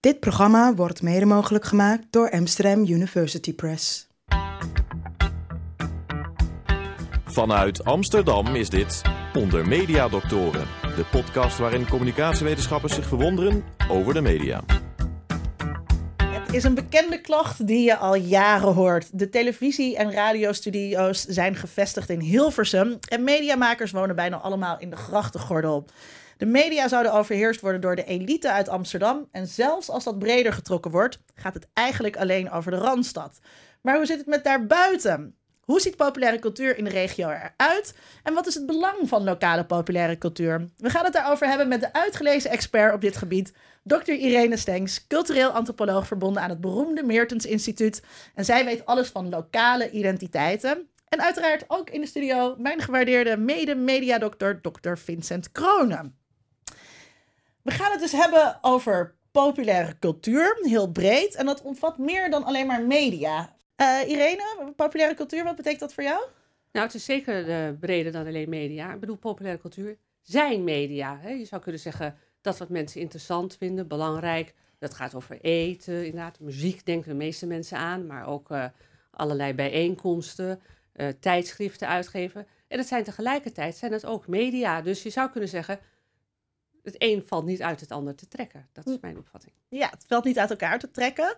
Dit programma wordt mede mogelijk gemaakt door Amsterdam University Press. Vanuit Amsterdam is dit Onder Media Doctoren, de podcast waarin communicatiewetenschappers zich verwonderen over de media. Het is een bekende klacht die je al jaren hoort. De televisie- en radiostudio's zijn gevestigd in Hilversum en mediamakers wonen bijna allemaal in de grachtengordel. De media zouden overheerst worden door de elite uit Amsterdam. En zelfs als dat breder getrokken wordt, gaat het eigenlijk alleen over de Randstad. Maar hoe zit het met daarbuiten? Hoe ziet populaire cultuur in de regio eruit? En wat is het belang van lokale populaire cultuur? We gaan het daarover hebben met de uitgelezen expert op dit gebied, Dr. Irene Stengs, cultureel antropoloog verbonden aan het beroemde Meertens Instituut. En zij weet alles van lokale identiteiten. En uiteraard ook in de studio mijn gewaardeerde mede-mediadokter, Dr. Vincent Kronen. We gaan het dus hebben over populaire cultuur, heel breed. En dat omvat meer dan alleen maar media. Uh, Irene, populaire cultuur, wat betekent dat voor jou? Nou, het is zeker uh, breder dan alleen media. Ik bedoel, populaire cultuur zijn media. Hè? Je zou kunnen zeggen dat wat mensen interessant vinden, belangrijk. Dat gaat over eten, inderdaad. Muziek denken de meeste mensen aan, maar ook uh, allerlei bijeenkomsten, tijdschriften uitgeven. En dat zijn tegelijkertijd zijn dat ook media. Dus je zou kunnen zeggen, het een valt niet uit het ander te trekken. Dat is hm. mijn opvatting. Ja, het valt niet uit elkaar te trekken.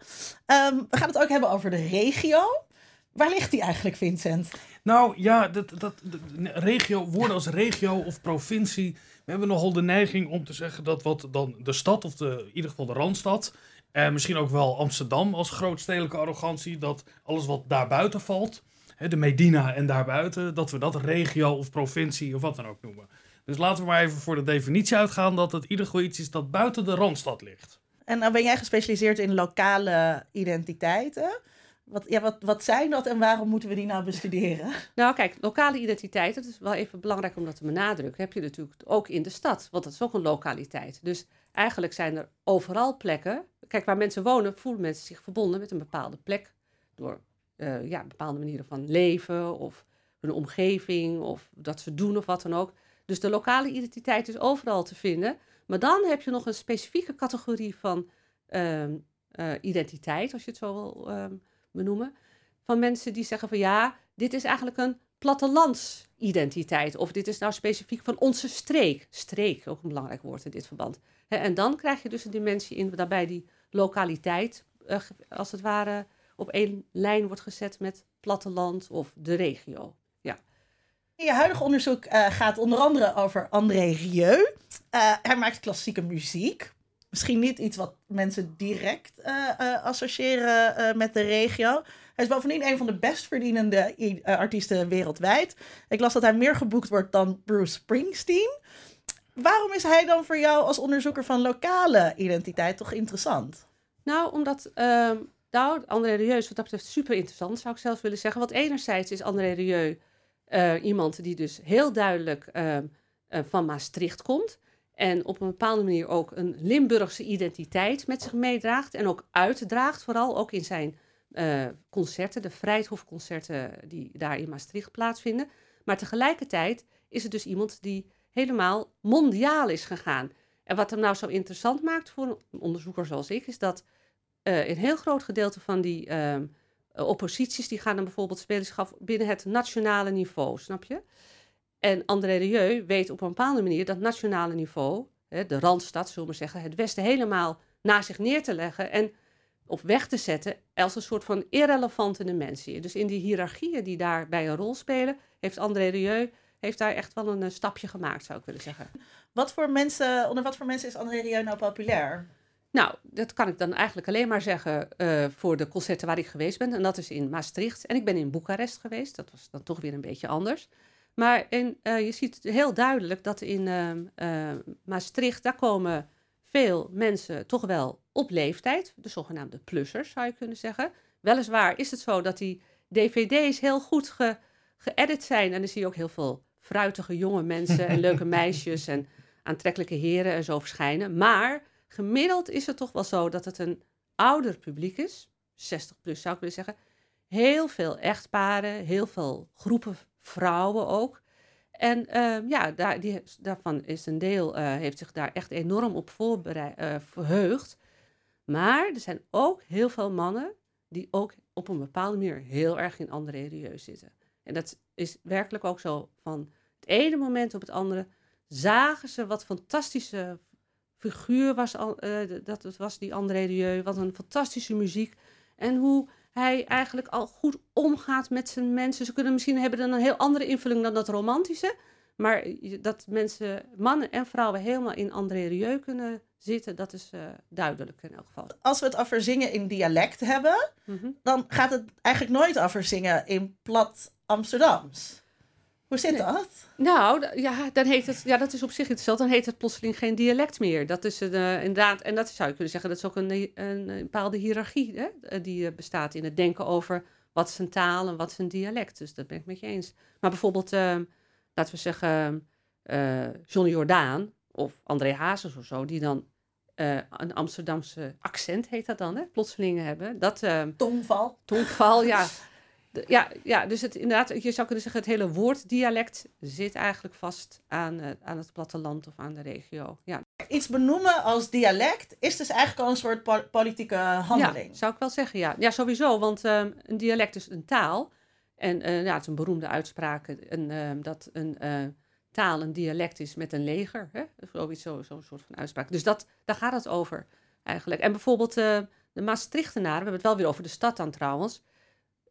Um, we gaan het ook hebben over de regio. Waar ligt die eigenlijk, Vincent? Nou ja, dat, dat, de regio, woorden als regio of provincie. We hebben nogal de neiging om te zeggen dat wat dan de stad, of de, in ieder geval de randstad. En eh, misschien ook wel Amsterdam als grootstedelijke arrogantie. Dat alles wat daarbuiten valt, hè, de Medina en daarbuiten, dat we dat regio of provincie of wat dan ook noemen. Dus laten we maar even voor de definitie uitgaan dat het in ieder geval iets is dat buiten de randstad ligt. En dan ben jij gespecialiseerd in lokale identiteiten. Wat, ja, wat, wat zijn dat en waarom moeten we die nou bestuderen? Nou, kijk, lokale identiteit, dat is wel even belangrijk om dat te benadrukken. Heb je natuurlijk ook in de stad, want dat is ook een lokaliteit. Dus eigenlijk zijn er overal plekken. Kijk, waar mensen wonen, voelen mensen zich verbonden met een bepaalde plek. Door uh, ja, bepaalde manieren van leven of hun omgeving of dat ze doen of wat dan ook. Dus de lokale identiteit is overal te vinden. Maar dan heb je nog een specifieke categorie van ehm, eh, identiteit, als je het zo wil ehm, benoemen. Van mensen die zeggen van ja, dit is eigenlijk een plattelandsidentiteit. Of dit is nou specifiek van onze streek. Streek, ook een belangrijk woord in dit verband. en dan krijg je dus een dimensie in waarbij die lokaliteit, uh, als het ware, op één lijn wordt gezet met platteland of de regio. Je huidige onderzoek uh, gaat onder andere over André Rieu. Uh, hij maakt klassieke muziek. Misschien niet iets wat mensen direct uh, associëren met de regio. Hij is bovendien een van de best verdienende artiesten wereldwijd. Ik las dat hij meer geboekt wordt dan Bruce Springsteen. Waarom is hij dan voor jou als onderzoeker van lokale identiteit toch interessant? Nou, omdat ehm, nou, André Rieu is wat dat betreft super interessant, zou ik zelfs willen zeggen. Want enerzijds is André Rieu uh, iemand die dus heel duidelijk uh, uh, van Maastricht komt. En op een bepaalde manier ook een Limburgse identiteit met zich meedraagt. En ook uitdraagt, vooral ook in zijn concerten, de Vrijthofconcerten die daar in Maastricht plaatsvinden. Maar tegelijkertijd is het dus iemand die helemaal mondiaal is gegaan. En wat hem nou zo interessant maakt voor een onderzoeker zoals ik, is dat een heel groot gedeelte van die ehm, opposities die gaan dan bijvoorbeeld spelerschap binnen het nationale niveau, snap je? En André Rieu weet op een bepaalde manier dat nationale niveau, hè, de Randstad, zullen we zeggen, het Westen helemaal naar zich neer te leggen en op weg te zetten als een soort van irrelevante dimensie. Dus in die hiërarchieën die daarbij een rol spelen, heeft André Rieu heeft daar echt wel een, een stapje gemaakt, zou ik willen zeggen. Wat voor mensen, onder wat voor mensen is André Rieu nou populair? Nou, dat kan ik dan eigenlijk alleen maar zeggen uh, voor de concerten waar ik geweest ben. En dat is in Maastricht. En ik ben in Boekarest geweest. Dat was dan toch weer een beetje anders. Maar in, uh, je ziet heel duidelijk dat in uh, Maastricht, daar komen veel mensen toch wel op leeftijd. De zogenaamde plussers, zou je kunnen zeggen. Weliswaar is het zo dat die dvd's heel goed ge, geëdit zijn. En dan zie je ook heel veel fruitige jonge mensen en leuke meisjes en aantrekkelijke heren en zo verschijnen. Maar gemiddeld is het toch wel zo dat het een ouder publiek is. 60 plus zou ik willen zeggen. Heel veel echtparen, heel veel groepen vrouwen ook. En uh, ja, daar, die, daarvan is een deel, uh, heeft zich daar echt enorm op uh, verheugd. Maar er zijn ook heel veel mannen die ook op een bepaalde manier heel erg in andere religieus zitten. En dat is werkelijk ook zo. Van het ene moment op het andere zagen ze wat fantastische figuur was, al, eh, dat het was die André Rieu. Wat een fantastische muziek. En hoe hij eigenlijk al goed omgaat met zijn mensen. Ze kunnen misschien hebben dan een heel andere invulling dan dat romantische. Maar dat mensen, mannen en vrouwen, helemaal in André Rieu kunnen zitten, dat is uh, duidelijk in elk geval. Als we het over zingen in dialect hebben, Mhm. dan gaat het eigenlijk nooit over zingen in plat Amsterdams. Hoe zit dat? Nou, ja, dan heet het, ja, dat is op zich interessant. Dan heet het plotseling geen dialect meer. Dat is een, eh, inderdaad, en dat zou je kunnen zeggen, dat is ook een, hi- een, een bepaalde hiërarchie hè, eh, die eh, bestaat in het denken over wat is een taal en wat is een dialect. Dus dat ben ik met je eens. Maar bijvoorbeeld, eh, laten we zeggen, eh Johnny Jordaan of André Hazes of zo, die dan eh, een Amsterdamse accent heet dat dan, hè, plotseling hebben. Dat, eh, Tongval. tongval, ja. Ja, ja, dus het, inderdaad, je zou kunnen zeggen, het hele woord dialect zit eigenlijk vast aan, eh, aan het platteland of aan de regio. Ja, Iets benoemen als dialect is dus eigenlijk al een soort po- politieke handeling. ja zou ik wel zeggen, ja. Ja, sowieso, want ehm, een dialect is een taal. En eh, ja, het is een beroemde uitspraak een, ehm, dat een eh, taal een dialect is met een leger. Hè? Zoiets, zo- zo'n soort van uitspraak. Dus dat, daar gaat het over eigenlijk. En bijvoorbeeld de Maastrichtenaren, we hebben het wel weer over de stad dan trouwens.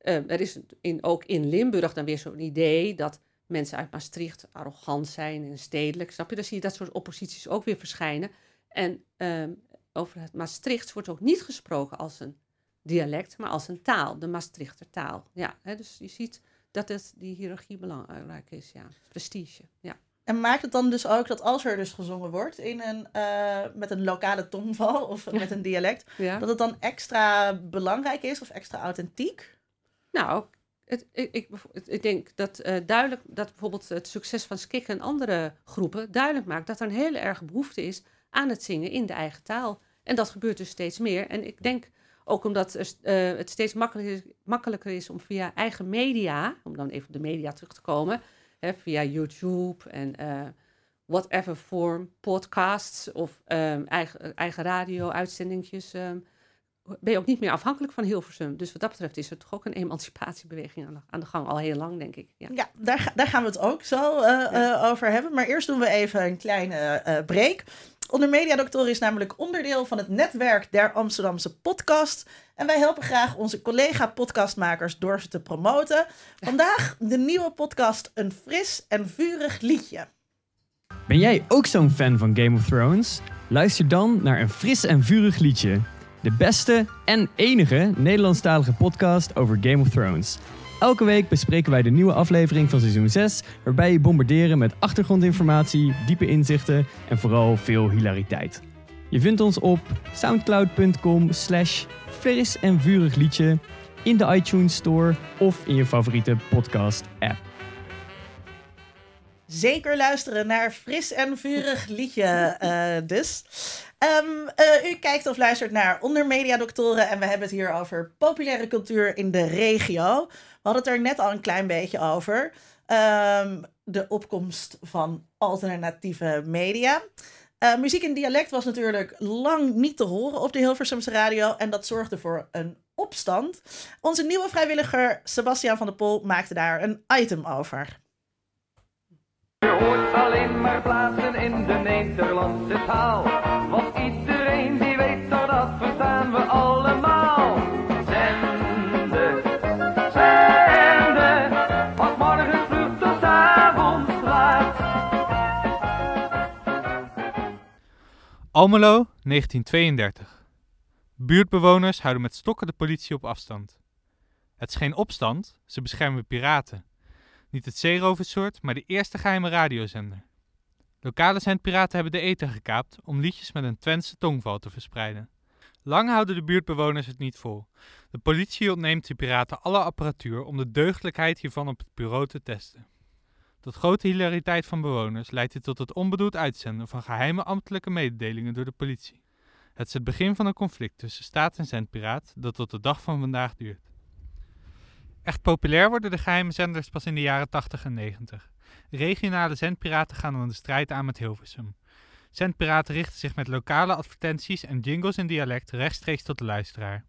Eh, er is in, ook in Limburg dan weer zo'n idee dat mensen uit Maastricht arrogant zijn en stedelijk. Snap je? Dan zie je dat soort opposities ook weer verschijnen. En ehm, over het Maastrichts wordt ook niet gesproken als een dialect, maar als een taal, de Maastrichter taal. Ja, hè, dus je ziet dat het, die hiërarchie belangrijk is, ja. Prestige, ja. En maakt het dan dus ook dat als er dus gezongen wordt in een, eh, met een lokale tongval of met een dialect, ja. dat het dan extra belangrijk is of extra authentiek? Nou, het, ik, ik, denk dat eh, duidelijk dat bijvoorbeeld het succes van Skik en andere groepen duidelijk maakt dat er een hele erg behoefte is aan het zingen in de eigen taal. En dat gebeurt dus steeds meer. En ik denk ook omdat eh, het steeds makkelijker is, om via eigen media, om dan even op de media terug te komen, hè, via YouTube en eh, whatever vorm, podcasts of ehm, eigen, eigen radio-uitzendingjes, ehm, ben je ook niet meer afhankelijk van Hilversum. Dus wat dat betreft is er toch ook een emancipatiebeweging aan de, aan de gang, al heel lang, denk ik. Ja. Ja, daar, daar gaan we het ook zo eh, eh, over hebben. Maar eerst doen we even een kleine eh, break. Onder Mediadoktoren is namelijk onderdeel van het netwerk der Amsterdamse podcast. En wij helpen graag onze collega-podcastmakers door ze te promoten. Vandaag de nieuwe podcast Een fris en vurig liedje. Ben jij ook zo'n fan van Game of Thrones? Luister dan naar een fris en vurig liedje. De beste en enige Nederlandstalige podcast over Game of Thrones. Elke week bespreken wij de nieuwe aflevering van seizoen 6, waarbij je bombarderen met achtergrondinformatie, diepe inzichten en vooral veel hilariteit. Je vindt ons op soundcloud.com slash fris en vurig liedje, in de iTunes Store of in je favoriete podcast app. Zeker luisteren naar fris en vurig liedje eh, dus. Ehm, eh, u kijkt of luistert naar Onder Mediadoktoren en we hebben het hier over populaire cultuur in de regio. We hadden het er net al een klein beetje over. Ehm, de opkomst van alternatieve media. Eh, muziek in dialect was natuurlijk lang niet te horen op de Hilversumse radio en dat zorgde voor een opstand. Onze nieuwe vrijwilliger Sebastian van der Pol maakte daar een item over. Hoort alleen maar plaatsen in de Nederlandse taal. Want iedereen die weet dat dat verstaan we allemaal. Zenden, zenden, van morgens vroeg tot avonds laat. Almelo, 1932. Buurtbewoners houden met stokken de politie op afstand. Het is geen opstand, ze beschermen piraten. Niet het zeeroversoort, maar de eerste geheime radiozender. Lokale zendpiraten hebben de eten gekaapt om liedjes met een Twentse tongval te verspreiden. Lang houden de buurtbewoners het niet vol. De politie ontneemt de piraten alle apparatuur om de deugdelijkheid hiervan op het bureau te testen. Tot grote hilariteit van bewoners leidt dit tot het onbedoeld uitzenden van geheime ambtelijke mededelingen door de politie. Het is het begin van een conflict tussen staat en zendpiraat dat tot de dag van vandaag duurt. Echt populair worden de geheime zenders pas in de jaren 80 en 90. Regionale zendpiraten gaan dan de strijd aan met Hilversum. Zendpiraten richten zich met lokale advertenties en jingles in dialect rechtstreeks tot de luisteraar.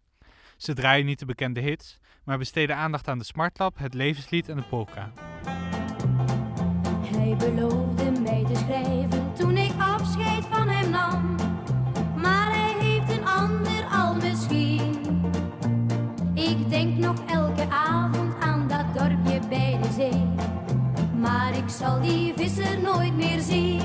Ze draaien niet de bekende hits, maar besteden aandacht aan de smartlap, het levenslied en de polka. Te schrijven zal die visser nooit meer zien.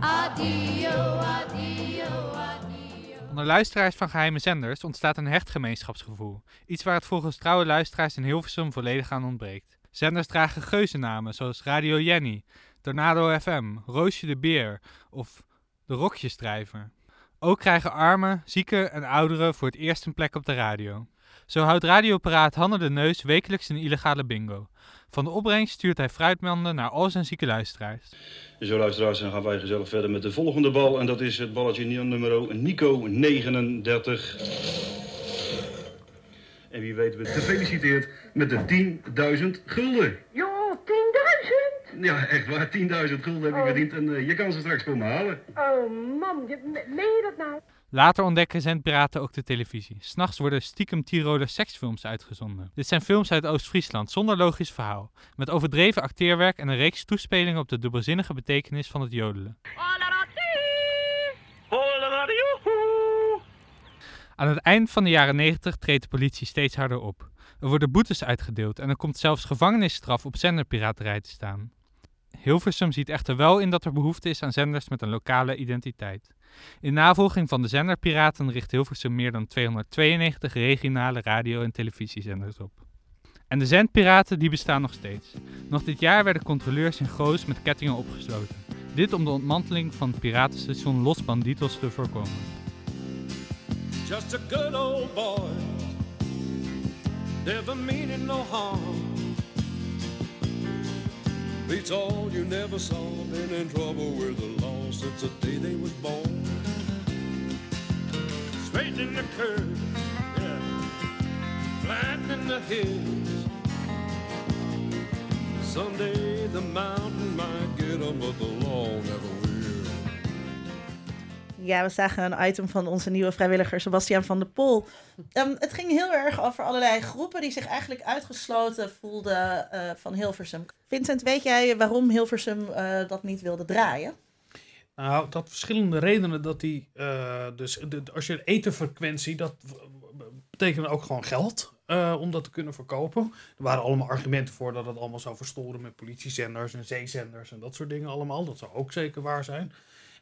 Adio, adio, adio. Onder luisteraars van geheime zenders ontstaat een hecht gemeenschapsgevoel. Iets waar het volgens trouwe luisteraars in Hilversum volledig aan ontbreekt. Zenders dragen geuzennamen zoals Radio Jenny, Tornado FM, Roosje de Beer of De Rokjesdrijver. Ook krijgen armen, zieken en ouderen voor het eerst een plek op de radio. Zo houdt radioparaat Hanne de Neus wekelijks een illegale bingo. Van de opbrengst stuurt hij fruitmanden naar al zijn zieke luisteraars. Zo luisteraars, dan gaan wij gezellig verder met de volgende bal. En dat is het balletje nummer Nico 39. En wie weet we gefeliciteerd met de 10.000 gulden. Jo, 10.000? Ja, echt waar, 10.000 gulden heb je Oh. verdiend en eh, je kan ze straks komen halen. Oh, mam, je, me- meen je dat nou? Later ontdekken zendpiraten ook de televisie. S'nachts worden stiekem Tiroler seksfilms uitgezonden. Dit zijn films uit Oost-Friesland zonder logisch verhaal. Met overdreven acteerwerk en een reeks toespelingen op de dubbelzinnige betekenis van het jodelen. Aan het eind van de jaren 90 treedt de politie steeds harder op. Er worden boetes uitgedeeld en er komt zelfs gevangenisstraf op zenderpiraterij te staan. Hilversum ziet echter wel in dat er behoefte is aan zenders met een lokale identiteit. In navolging van de zenderpiraten richt Hilversum meer dan 292 regionale radio- en televisiezenders op. En de zendpiraten die bestaan nog steeds. Nog dit jaar werden controleurs in Goos met kettingen opgesloten. Dit om de ontmanteling van het piratenstation Los te voorkomen. Just a good old boy, never meaning no. Beats all you never saw, been in trouble with the law since the day they was born. Straight in the curve, yeah, flat in the hills. Someday the mountain might get 'em, but the law never will. Ja, we zagen een item van onze nieuwe vrijwilliger Sebastian van der Pol. Ehm, het ging heel erg over allerlei groepen die zich eigenlijk uitgesloten voelden eh, van Hilversum. Vincent, weet jij waarom Hilversum eh, dat niet wilde draaien? Nou, dat verschillende redenen dat die, eh, dus als je etenfrequentie, dat betekende ook gewoon geld eh, om dat te kunnen verkopen. Er waren allemaal argumenten voor dat het allemaal zou verstoren met politiezenders en zeezenders en dat soort dingen allemaal. Dat zou ook zeker waar zijn.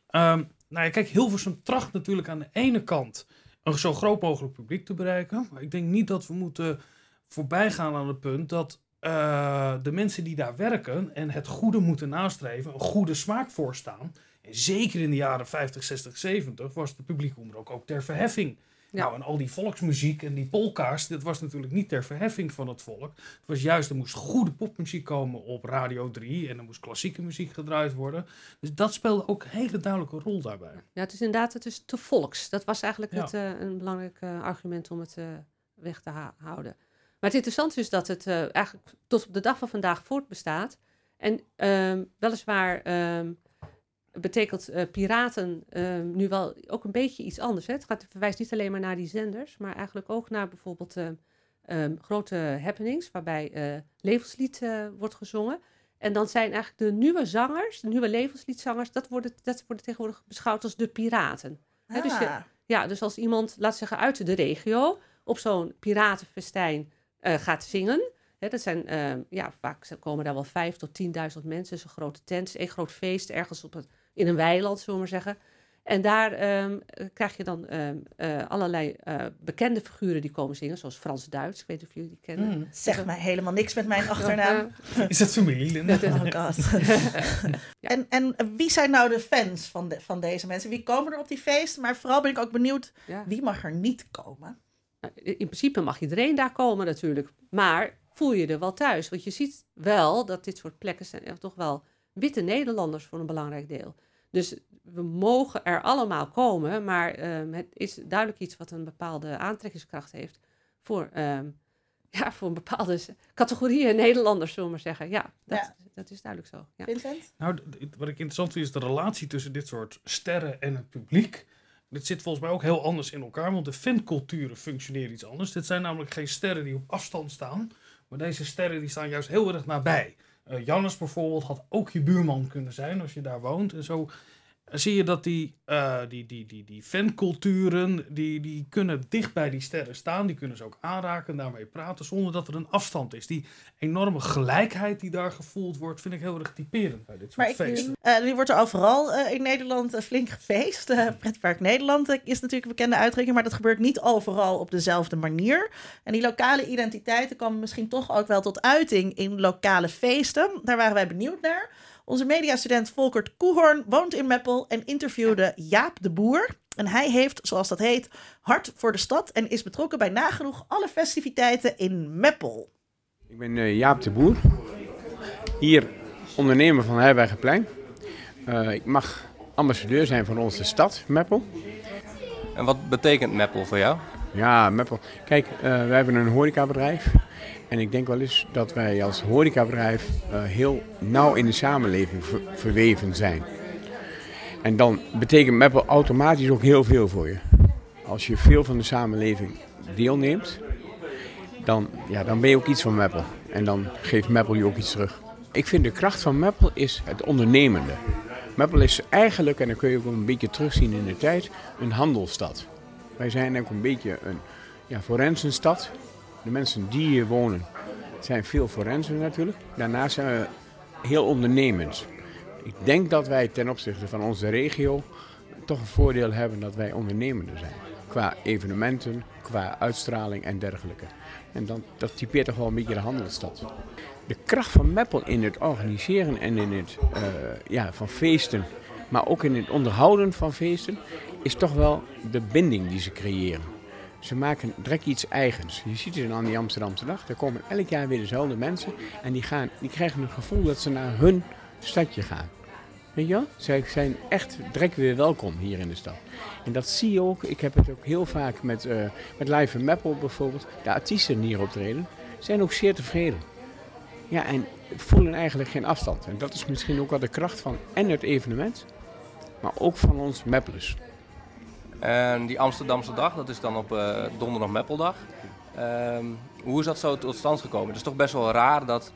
Ehm, nou ja, kijk, Hilversum tracht natuurlijk aan de ene kant een zo groot mogelijk publiek te bereiken. Maar ik denk niet dat we moeten voorbij gaan aan het punt dat eh, de mensen die daar werken en het goede moeten nastreven, een goede smaak voorstaan. En zeker in de jaren 50, 60, 70 was de publieke omroep ook ter verheffing. Nou, en al die volksmuziek en die polka's, dat was natuurlijk niet ter verheffing van het volk. Het was juist, er moest goede popmuziek komen op Radio 3 en er moest klassieke muziek gedraaid worden. Dus dat speelde ook een hele duidelijke rol daarbij. Ja, het is inderdaad, het is te volks. Dat was eigenlijk Ja. het, eh, een belangrijk eh, argument om het weg te houden. Maar het interessante is dat het eh, eigenlijk tot op de dag van vandaag voortbestaat. En ehm, weliswaar ehm, betekent eh, piraten ehm, nu wel ook een beetje iets anders. Hè? Het gaat, verwijst niet alleen maar naar die zenders, maar eigenlijk ook naar bijvoorbeeld grote happenings, waarbij eh, levenslied wordt gezongen. En dan zijn eigenlijk de nieuwe zangers, de nieuwe levensliedzangers, dat worden, dat worden tegenwoordig beschouwd als de piraten. Hè, dus, je- Ah. ja, dus als iemand, laat zeggen, uit de regio op zo'n piratenfestijn eh, gaat zingen. Hè, dat zijn, eh, ja, vaak komen daar wel vijf tot 10.000 mensen. Is een grote tent, is een groot feest ergens op het, in een weiland, zullen we maar zeggen. En daar ehm, eh, krijg je dan ehm, eh, allerlei eh, bekende figuren die komen zingen, zoals Frans-Duits. Ik weet niet of jullie die kennen. Hmm, zeg mij helemaal niks met mijn achternaam. Is dat familie? Oh god. en, en wie zijn nou de fans van, de, van deze mensen? Wie komen er op die feesten? Maar vooral ben ik ook benieuwd, Ja. wie mag er niet komen? Nou, in in principe mag iedereen daar komen natuurlijk. Maar voel je er wel thuis? Want je ziet wel dat dit soort plekken zijn echt toch wel witte Nederlanders voor een belangrijk deel. Dus we mogen er allemaal komen, maar ehm, het is duidelijk iets wat een bepaalde aantrekkingskracht heeft voor ehm, ja, voor een bepaalde categorieën Nederlanders, zullen we maar zeggen. Ja, dat, Ja. dat is duidelijk zo. Ja. Vincent? Nou, wat ik interessant vind is de relatie tussen dit soort sterren en het publiek. Dit zit volgens mij ook heel anders in elkaar, want de fanculturen functioneren iets anders. Dit zijn namelijk geen sterren die op afstand staan, maar deze sterren die staan juist heel erg nabij. Eh Jannes bijvoorbeeld had ook je buurman kunnen zijn als je daar woont. En zo zie je dat die, eh, die, die, die, die fanculturen, die, die kunnen dicht bij die sterren staan. Die kunnen ze ook aanraken en daarmee praten zonder dat er een afstand is. Die enorme gelijkheid die daar gevoeld wordt, vind ik heel erg typerend bij dit soort Maar feesten. eh, nu wordt er overal eh, in Nederland eh, flink gefeest. Eh Pretpark Nederland eh, is natuurlijk een bekende uitdrukking, maar dat gebeurt niet overal op dezelfde manier. En die lokale identiteiten komen misschien toch ook wel tot uiting in lokale feesten. Daar waren wij benieuwd naar. Onze mediastudent Volkert Koehoorn woont in Meppel en interviewde Jaap de Boer. En hij heeft, zoals dat heet, hart voor de stad en is betrokken bij nagenoeg alle festiviteiten in Meppel. Ik ben eh, Jaap de Boer, hier ondernemer van Herbergenplein. Eh ik mag ambassadeur zijn van onze stad, Meppel. En wat betekent Meppel voor jou? Ja, Meppel. Kijk, eh, wij hebben een horecabedrijf. En ik denk wel eens dat wij als horecabedrijf eh, heel nauw in de samenleving ver- verweven zijn. En dan betekent Meppel automatisch ook heel veel voor je. Als je veel van de samenleving deelneemt, dan, ja, dan ben je ook iets van Meppel. En dan geeft Meppel je ook iets terug. Ik vind de kracht van Meppel is het ondernemende. Meppel is eigenlijk, en dan kun je ook een beetje terugzien in de tijd, een handelsstad. Wij zijn ook een beetje een ja, forensenstad. De mensen die hier wonen zijn veel forensen natuurlijk. Daarnaast zijn we heel ondernemend. Ik denk dat wij ten opzichte van onze regio toch een voordeel hebben dat wij ondernemender zijn. Qua evenementen, qua uitstraling en dergelijke. En dan, dat typeert toch wel een beetje de handelsstad. De kracht van Meppel in het organiseren en in het eh, ja, van feesten, maar ook in het onderhouden van feesten, is toch wel de binding die ze creëren. Ze maken direct iets eigens. Je ziet het aan die Amsterdamse dag. Er komen elk jaar weer dezelfde mensen. En die, gaan, die krijgen het gevoel dat ze naar hun stadje gaan. Weet je wel? Zij zijn echt direct weer welkom hier in de stad. En dat zie je ook. Ik heb het ook heel vaak met, eh met Live in Meppel bijvoorbeeld. De artiesten die hier optreden, zijn ook zeer tevreden. Ja, en voelen eigenlijk geen afstand. En dat is misschien ook wel de kracht van en het evenement, maar ook van ons Meppelers. En die Amsterdamse dag, dat is dan op eh, donderdag Meppeldag. Ehm, hoe is dat zo tot stand gekomen? Het is toch best wel raar dat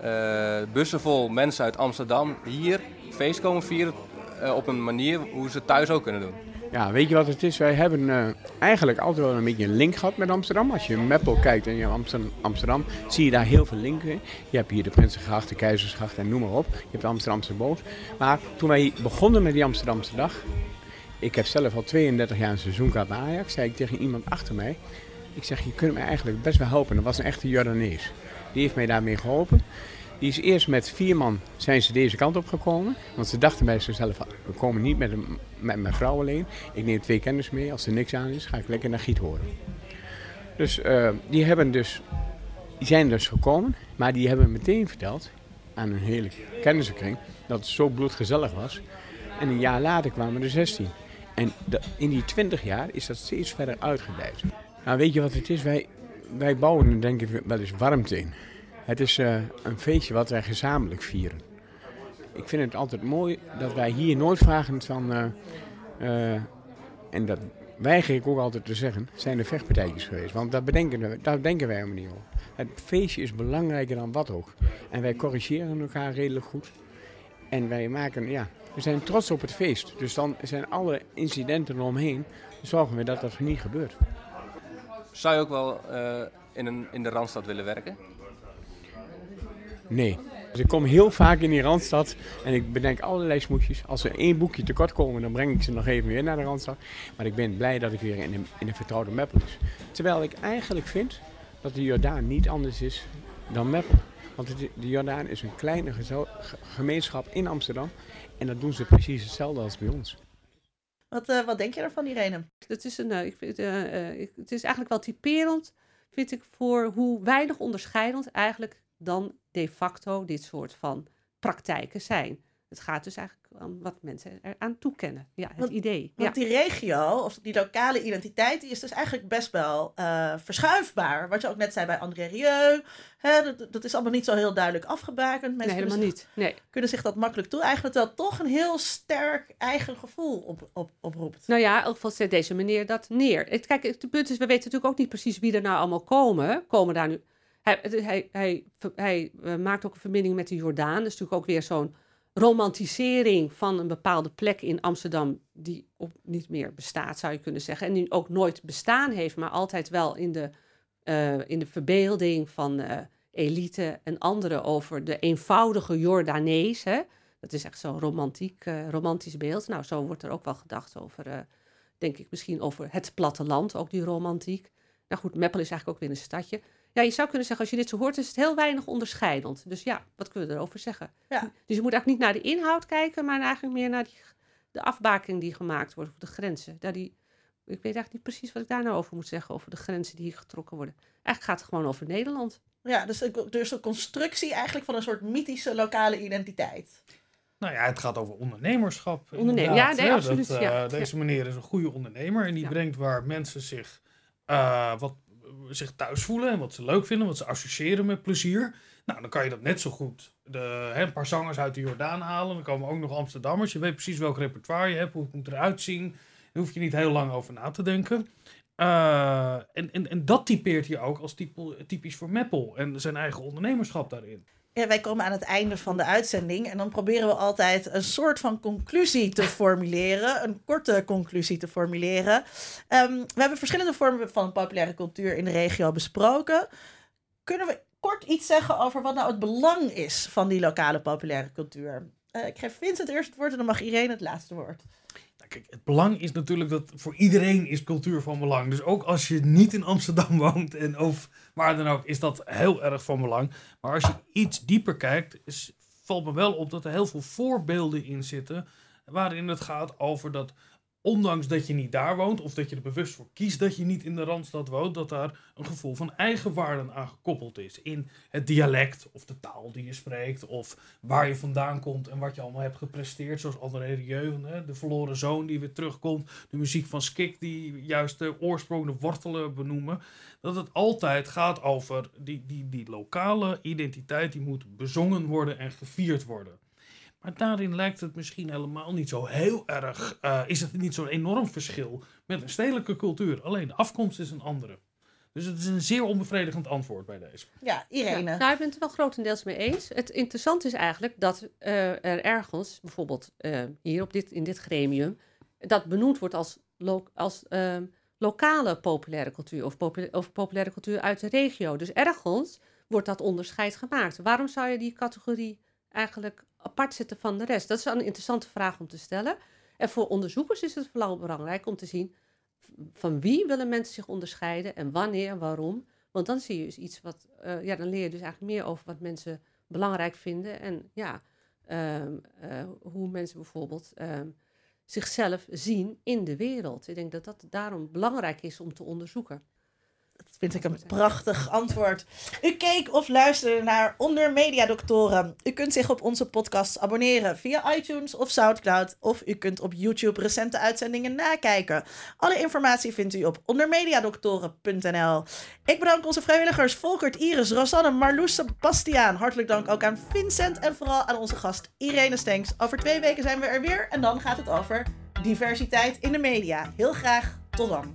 eh, bussen vol mensen uit Amsterdam hier feest komen vieren eh, op een manier hoe ze thuis ook kunnen doen. Ja, weet je wat het is? Wij hebben eigenlijk altijd wel een beetje een link gehad met Amsterdam. Als je Meppel kijkt en je Amsterdam, Amsterdam, zie je daar heel veel linken in. Je hebt hier de Prinsengracht, de Keizersgracht en noem maar op. Je hebt de Amsterdamse boot. Maar toen wij begonnen met die Amsterdamse dag, ik heb zelf al 32 jaar een seizoenkaart bij Ajax, zei ik tegen iemand achter mij. Ik zeg, je kunt me eigenlijk best wel helpen. Dat was een echte Jordanees. Die heeft mij daarmee geholpen. Die is eerst met vier man zijn ze deze kant op gekomen. Want ze dachten bij zichzelf, we komen niet met, mijn vrouw alleen. Ik neem twee kennis mee. Als er niks aan is, ga ik lekker naar Giet horen. Dus eh, die, hebben dus, die zijn dus gekomen. Maar die hebben meteen verteld aan hun hele kennissenkring dat het zo bloedgezellig was. En een jaar later kwamen er 16. En de- in die 20 jaar is dat steeds verder uitgebreid. Nou, weet je wat het is? Wij, wij bouwen er denk ik wel eens warmte in. Het is eh, een feestje wat wij gezamenlijk vieren. Ik vind het altijd mooi dat wij hier nooit vragen van... eh, eh, en dat weiger ik ook altijd te zeggen, zijn er vechtpartijtjes geweest. Want daar, bedenken daar denken wij helemaal niet over. Het feestje is belangrijker dan wat ook. En wij corrigeren elkaar redelijk goed. En wij maken, ja, we zijn trots op het feest. Dus dan zijn alle incidenten eromheen, zorgen we dat dat niet gebeurt. Zou je ook wel eh, in, een, in de Randstad willen werken? Nee. Dus ik kom heel vaak in die Randstad en ik bedenk allerlei smoesjes. Als er één boekje tekort komen, dan breng ik ze nog even weer naar de Randstad. Maar ik ben blij dat ik weer in een, in een vertrouwde Meppel is. Terwijl ik eigenlijk vind dat de Jordaan niet anders is dan Meppel. Want de Jordaan is een kleine gemeenschap in Amsterdam. En dat doen ze precies hetzelfde als bij ons. Wat, eh, wat denk je ervan, Irene? Het is, een, eh, ik vind, eh, eh, ik- het is eigenlijk wel typerend, vind ik, voor hoe weinig onderscheidend eigenlijk dan de facto dit soort van praktijken zijn. Het gaat dus eigenlijk aan wat mensen eraan toekennen. Ja, het Want- idee. Want ja. die regio, of die lokale identiteit, die is dus eigenlijk best wel eh, verschuifbaar. Wat je ook net zei bij André Rieu. Hè, dat, dat is allemaal niet zo heel duidelijk afgebakend. Mensen Nee, helemaal zich- niet. Nee. kunnen zich dat makkelijk toe-eigenen, terwijl het toch een heel sterk eigen gevoel op, op, oproept. Nou ja, in elk geval zet deze meneer dat neer. Kijk, het punt is, we weten natuurlijk ook niet precies wie er nou allemaal komen. Komen daar nu... Hij, hij, hij, hij eh, maakt ook een verbinding met de Jordaan. Dat is natuurlijk ook weer zo'n romantisering van een bepaalde plek in Amsterdam... die op niet meer bestaat, zou je kunnen zeggen. En die ook nooit bestaan heeft, maar altijd wel in de, eh, in de verbeelding van eh, elite en anderen... over de eenvoudige Jordanees. Dat is echt zo'n romantiek, eh, romantisch beeld. Nou, zo wordt er ook wel gedacht over, denk ik, misschien over het platteland, ook die romantiek. Nou goed, Meppel is eigenlijk ook weer een stadje. Ja, je zou kunnen zeggen, als je dit zo hoort, is het heel weinig onderscheidend. Dus ja, wat kunnen we erover zeggen? Ja. Dus je moet eigenlijk niet naar de inhoud kijken, maar eigenlijk meer naar die, de afbaking die gemaakt wordt, of de grenzen. Daar die, ik weet eigenlijk niet precies wat ik daar nou over moet zeggen, over de grenzen die hier getrokken worden. Eigenlijk gaat het gewoon over Nederland. Ja, dus een, dus een constructie eigenlijk van een soort mythische lokale identiteit. Nou ja, het gaat over ondernemerschap. Ondernemen, inderdaad, ja, nee, absoluut, Dat, eh, ja. Deze meneer is een goede ondernemer en die brengt waar mensen zich, eh, wat, zich thuis voelen en wat ze leuk vinden, wat ze associëren met plezier. Nou, dan kan je dat net zo goed. De, hè, een paar zangers uit de Jordaan halen. Dan komen ook nog Amsterdammers. Je weet precies welk repertoire je hebt, hoe het moet eruit zien. Daar hoef je niet heel lang over na te denken. Eh, en, en, en dat typeert hij ook als typisch voor Meppel en zijn eigen ondernemerschap daarin. Ja, wij komen aan het einde van de uitzending en dan proberen we altijd een soort van conclusie te formuleren, een korte conclusie te formuleren. Ehm, we hebben verschillende vormen van populaire cultuur in de regio besproken. Kunnen we kort iets zeggen over wat nou het belang is van die lokale populaire cultuur? Eh, ik geef Vincent eerst het woord en dan mag Irene het laatste woord. Kijk, het belang is natuurlijk dat voor iedereen is cultuur van belang. Dus ook als je niet in Amsterdam woont en of waar dan ook, is dat heel erg van belang. Maar als je iets dieper kijkt, valt me wel op dat er heel veel voorbeelden in zitten. Waarin het gaat over dat, ondanks dat je niet daar woont, of dat je er bewust voor kiest dat je niet in de Randstad woont, dat daar een gevoel van eigenwaarde aan gekoppeld is. In het dialect, of de taal die je spreekt, of waar je vandaan komt en wat je allemaal hebt gepresteerd. Zoals André hè, de verloren zoon die weer terugkomt. De muziek van Skik die juist de oorsprong, de wortelen benoemen. Dat het altijd gaat over die, die, die lokale identiteit die moet bezongen worden en gevierd worden. Maar daarin lijkt het misschien helemaal niet zo heel erg, eh, is het niet zo'n enorm verschil met een stedelijke cultuur. Alleen de afkomst is een andere. Dus het is een zeer onbevredigend antwoord bij deze. Ja, Irene. Ja, nou, ik ben het er wel grotendeels mee eens. Het interessante is eigenlijk dat eh, er ergens, bijvoorbeeld eh, hier op dit, in dit gremium, dat benoemd wordt als, lo- als ehm, lokale populaire cultuur of, of populaire cultuur uit de regio. Dus ergens wordt dat onderscheid gemaakt. Waarom zou je die categorie eigenlijk apart zetten van de rest? Dat is een interessante vraag om te stellen. En voor onderzoekers is het vooral belangrijk om te zien van wie willen mensen zich onderscheiden en wanneer en waarom. Want dan zie je dus iets wat, eh, ja, dan leer je dus eigenlijk meer over wat mensen belangrijk vinden. En ja, ehm, eh, hoe mensen bijvoorbeeld ehm, zichzelf zien in de wereld. Ik denk dat dat daarom belangrijk is om te onderzoeken. Dat vind ik een prachtig antwoord. U keek of luisterde naar Onder Media. U kunt zich op onze podcast abonneren via iTunes of Soundcloud. Of u kunt op YouTube recente uitzendingen nakijken. Alle informatie vindt u op ondermediadoktoren.nl. Ik bedank onze vrijwilligers Volkert, Iris, Rosanne, Marloes, Sebastiaan. Hartelijk dank ook aan Vincent en vooral aan onze gast Irene Stenks. Over twee weken zijn we er weer en dan gaat het over diversiteit in de media. Heel graag, tot dan.